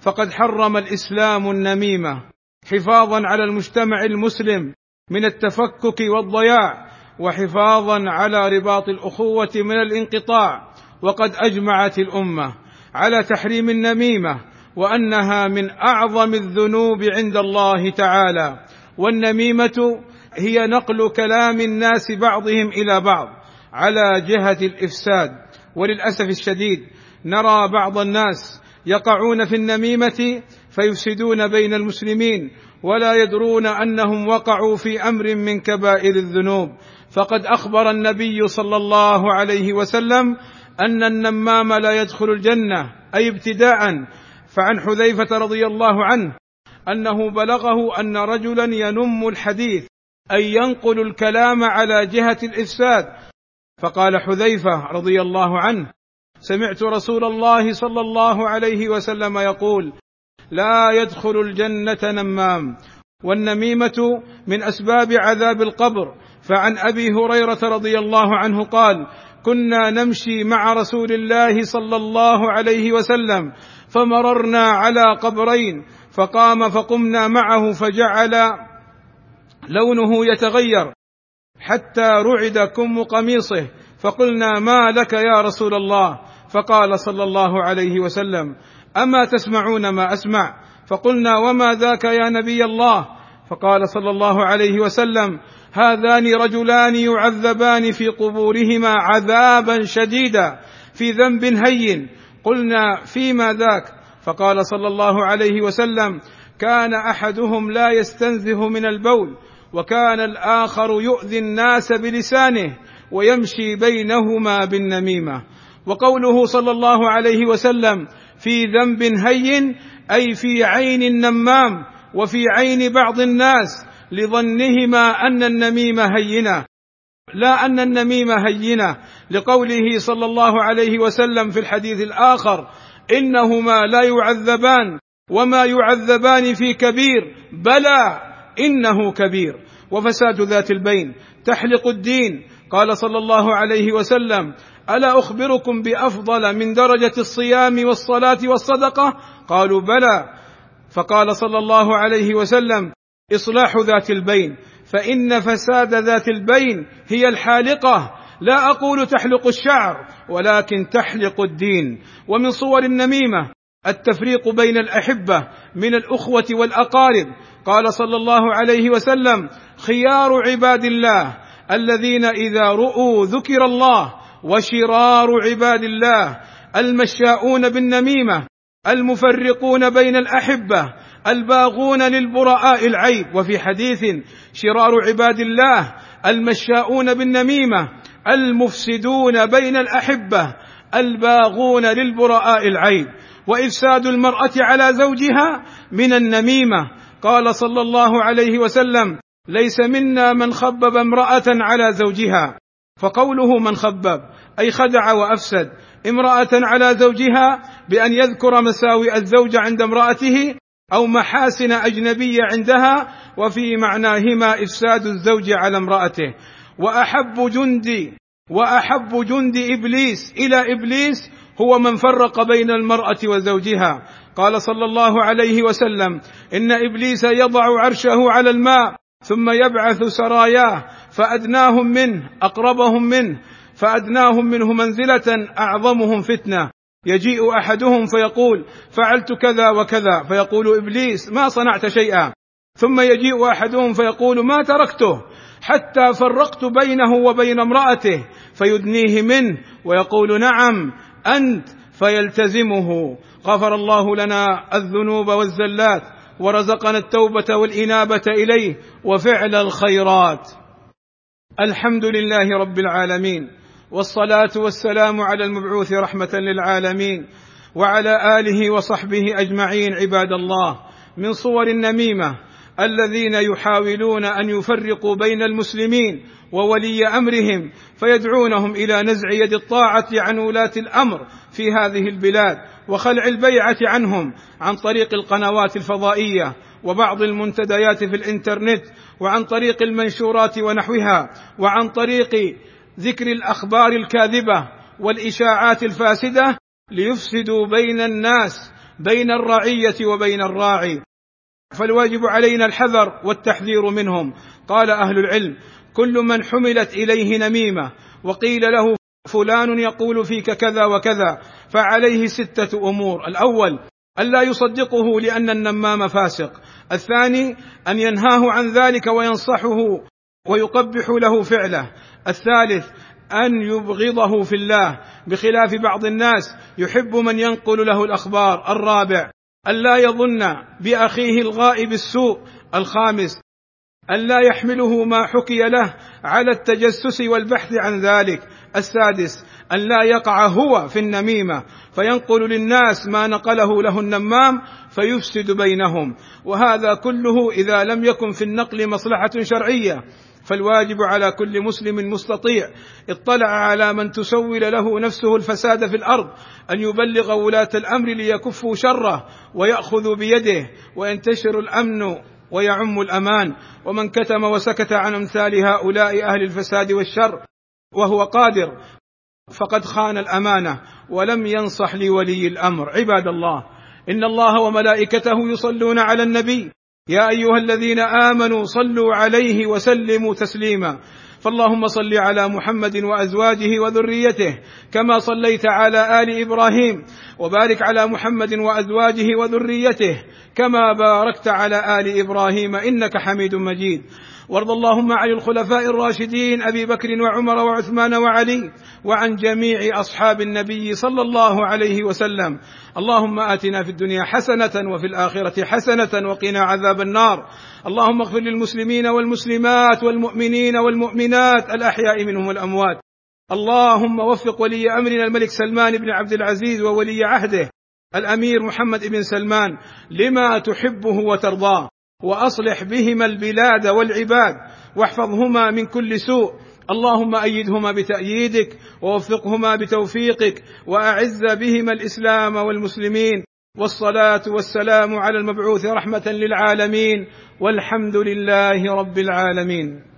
فقد حرم الإسلام النميمة حفاظا على المجتمع المسلم من التفكك والضياع وحفاظا على رباط الأخوة من الانقطاع وقد أجمعت الأمة على تحريم النميمة وأنها من أعظم الذنوب عند الله تعالى. والنميمة هي نقل كلام الناس بعضهم إلى بعض على جهة الإفساد. وللأسف الشديد نرى بعض الناس يقعون في النميمة فيفسدون بين المسلمين ولا يدرون أنهم وقعوا في أمر من كبائر الذنوب. فقد أخبر النبي صلى الله عليه وسلم أن النمام لا يدخل الجنة أي ابتداء. فعن حذيفة رضي الله عنه أنه بلغه أن رجلا ينم الحديث أي ينقل الكلام على جهة الإفساد. فقال حذيفة رضي الله عنه سمعت رسول الله صلى الله عليه وسلم يقول لا يدخل الجنة نمام والنميمة من أسباب عذاب القبر. فعن أبي هريرة رضي الله عنه قال كنا نمشي مع رسول الله صلى الله عليه وسلم فمررنا على قبرين فقام فقمنا معه فجعل لونه يتغير حتى رعد كم قميصه فقلنا ما لك يا رسول الله؟ فقال صلى الله عليه وسلم أما تسمعون ما أسمع؟ فقلنا وما ذاك يا نبي الله؟ فقال صلى الله عليه وسلم هذان رجلان يعذبان في قبورهما عذابا شديدا في ذنب هين. قلنا فيما ذاك؟ فقال صلى الله عليه وسلم كان أحدهم لا يستنزه من البول وكان الآخر يؤذي الناس بلسانه ويمشي بينهما بالنميمة. وقوله صلى الله عليه وسلم في ذنب هين أي في عين النمام وفي عين بعض الناس لظنهما أن النميمه هينة. لا أن النميمه هينة لقوله صلى الله عليه وسلم في الحديث الآخر إنهما لا يعذبان وما يعذبان في كبير بلى إنه كبير. وفساد ذات البين تحلق الدين قال صلى الله عليه وسلم ألا أخبركم بأفضل من درجة الصيام والصلاة والصدقة؟ قالوا بلى. فقال صلى الله عليه وسلم إصلاح ذات البين فإن فساد ذات البين هي الحالقة. لا أقول تحلق الشعر ولكن تحلق الدين. ومن صور النميمة التفريق بين الأحبة من الأخوة والأقارب. قال صلى الله عليه وسلم خيار عباد الله الذين إذا رؤوا ذكر الله وشرار عباد الله المشاؤون بالنميمة المفرقون بين الأحبة الباغون للبراء العيب. وفي حديث شرار عباد الله المشاؤون بالنميمة المفسدون بين الأحبة الباغون للبراء العيب. وإفساد المرأة على زوجها من النميمة. قال صلى الله عليه وسلم ليس منا من خبب امرأة على زوجها. فقوله من خبب أي خدع وأفسد. امرأة على زوجها بأن يذكر مساوئ الزوج عند امرأته أو محاسن اجنبيه عندها وفي معناهما إفساد الزوج على امرأته. وأحب جندي وأحب جند إبليس إلى إبليس هو من فرق بين المرأة وزوجها. قال صلى الله عليه وسلم إن إبليس يضع عرشه على الماء ثم يبعث سراياه فأدناهم منه أقربهم منه فأدناهم منه منزلة أعظمهم فتنة. يجيء أحدهم فيقول فعلت كذا وكذا فيقول إبليس ما صنعت شيئا. ثم يجيء أحدهم فيقول ما تركته؟ حتى فرقت بينه وبين امرأته فيدنيه منه ويقول نعم أنت فيلتزمه. غفر الله لنا الذنوب والزلات. ورزقنا التوبة والإنابة إليه وفعل الخيرات. الحمد لله رب العالمين والصلاة والسلام على المبعوث رحمة للعالمين وعلى آله وصحبه أجمعين عباد الله. من صور النميمة الذين يحاولون أن يفرقوا بين المسلمين وولي أمرهم فيدعونهم إلى نزع يد الطاعة عن ولاة الأمر في هذه البلاد. وخلع البيعة عنهم عن طريق القنوات الفضائية وبعض المنتديات في الإنترنت وعن طريق المنشورات ونحوها وعن طريق ذكر الأخبار الكاذبة والإشاعات الفاسدة ليفسدوا بين الناس بين الرعية وبين الراعي. فالواجب علينا الحذر والتحذير منهم. قال أهل العلم كل من حملت إليه نميمة وقيل له فلان يقول فيك كذا وكذا فعليه ستة أمور. الأول الا يصدقه لأن النمام فاسق. الثاني أن ينهاه عن ذلك وينصحه ويقبح له فعله. الثالث أن يبغضه في الله بخلاف بعض الناس. يحب من ينقل له الأخبار. الرابع الا يظن بأخيه الغائب السوء. الخامس الا يحمله ما حكي له على التجسس والبحث عن ذلك. السادس أن لا يقع هو في النميمة فينقل للناس ما نقله له النمام فيفسد بينهم. وهذا كله إذا لم يكن في النقل مصلحة شرعية فالواجب على كل مسلم مستطيع. اطلع على من تسول له نفسه الفساد في الأرض أن يبلغ ولاة الأمر ليكفوا شره وياخذوا بيده وينتشر الأمن ويعم الأمان. ومن كتم وسكت عن أمثال هؤلاء أهل الفساد والشر وهو قادر. فقد خان الأمانة ولم ينصح لولي الأمر. عباد الله إن الله وملائكته يصلون على النبي. يا أيها الذين آمنوا صلوا عليه وسلموا تسليما. فاللهم صل على محمد وأزواجه وذريته كما صليت على آل إبراهيم. وبارك على محمد وأزواجه وذريته كما باركت على آل إبراهيم إنك حميد مجيد. وارض اللهم عن الخلفاء الراشدين أبي بكر وعمر وعثمان وعلي وعن جميع أصحاب النبي صلى الله عليه وسلم. اللهم آتنا في الدنيا حسنة وفي الآخرة حسنة وقنا عذاب النار. اللهم اغفر للمسلمين والمسلمات والمؤمنين والمؤمنات الأحياء منهم والأموات. اللهم وفق ولي أمرنا الملك سلمان بن عبد العزيز وولي عهده الأمير محمد بن سلمان لما تحبه وترضاه. وأصلح بهما البلاد والعباد واحفظهما من كل سوء. اللهم أيدهما بتأييدك ووفقهما بتوفيقك وأعز بهما الإسلام والمسلمين. والصلاة والسلام على المبعوث رحمة للعالمين. والحمد لله رب العالمين.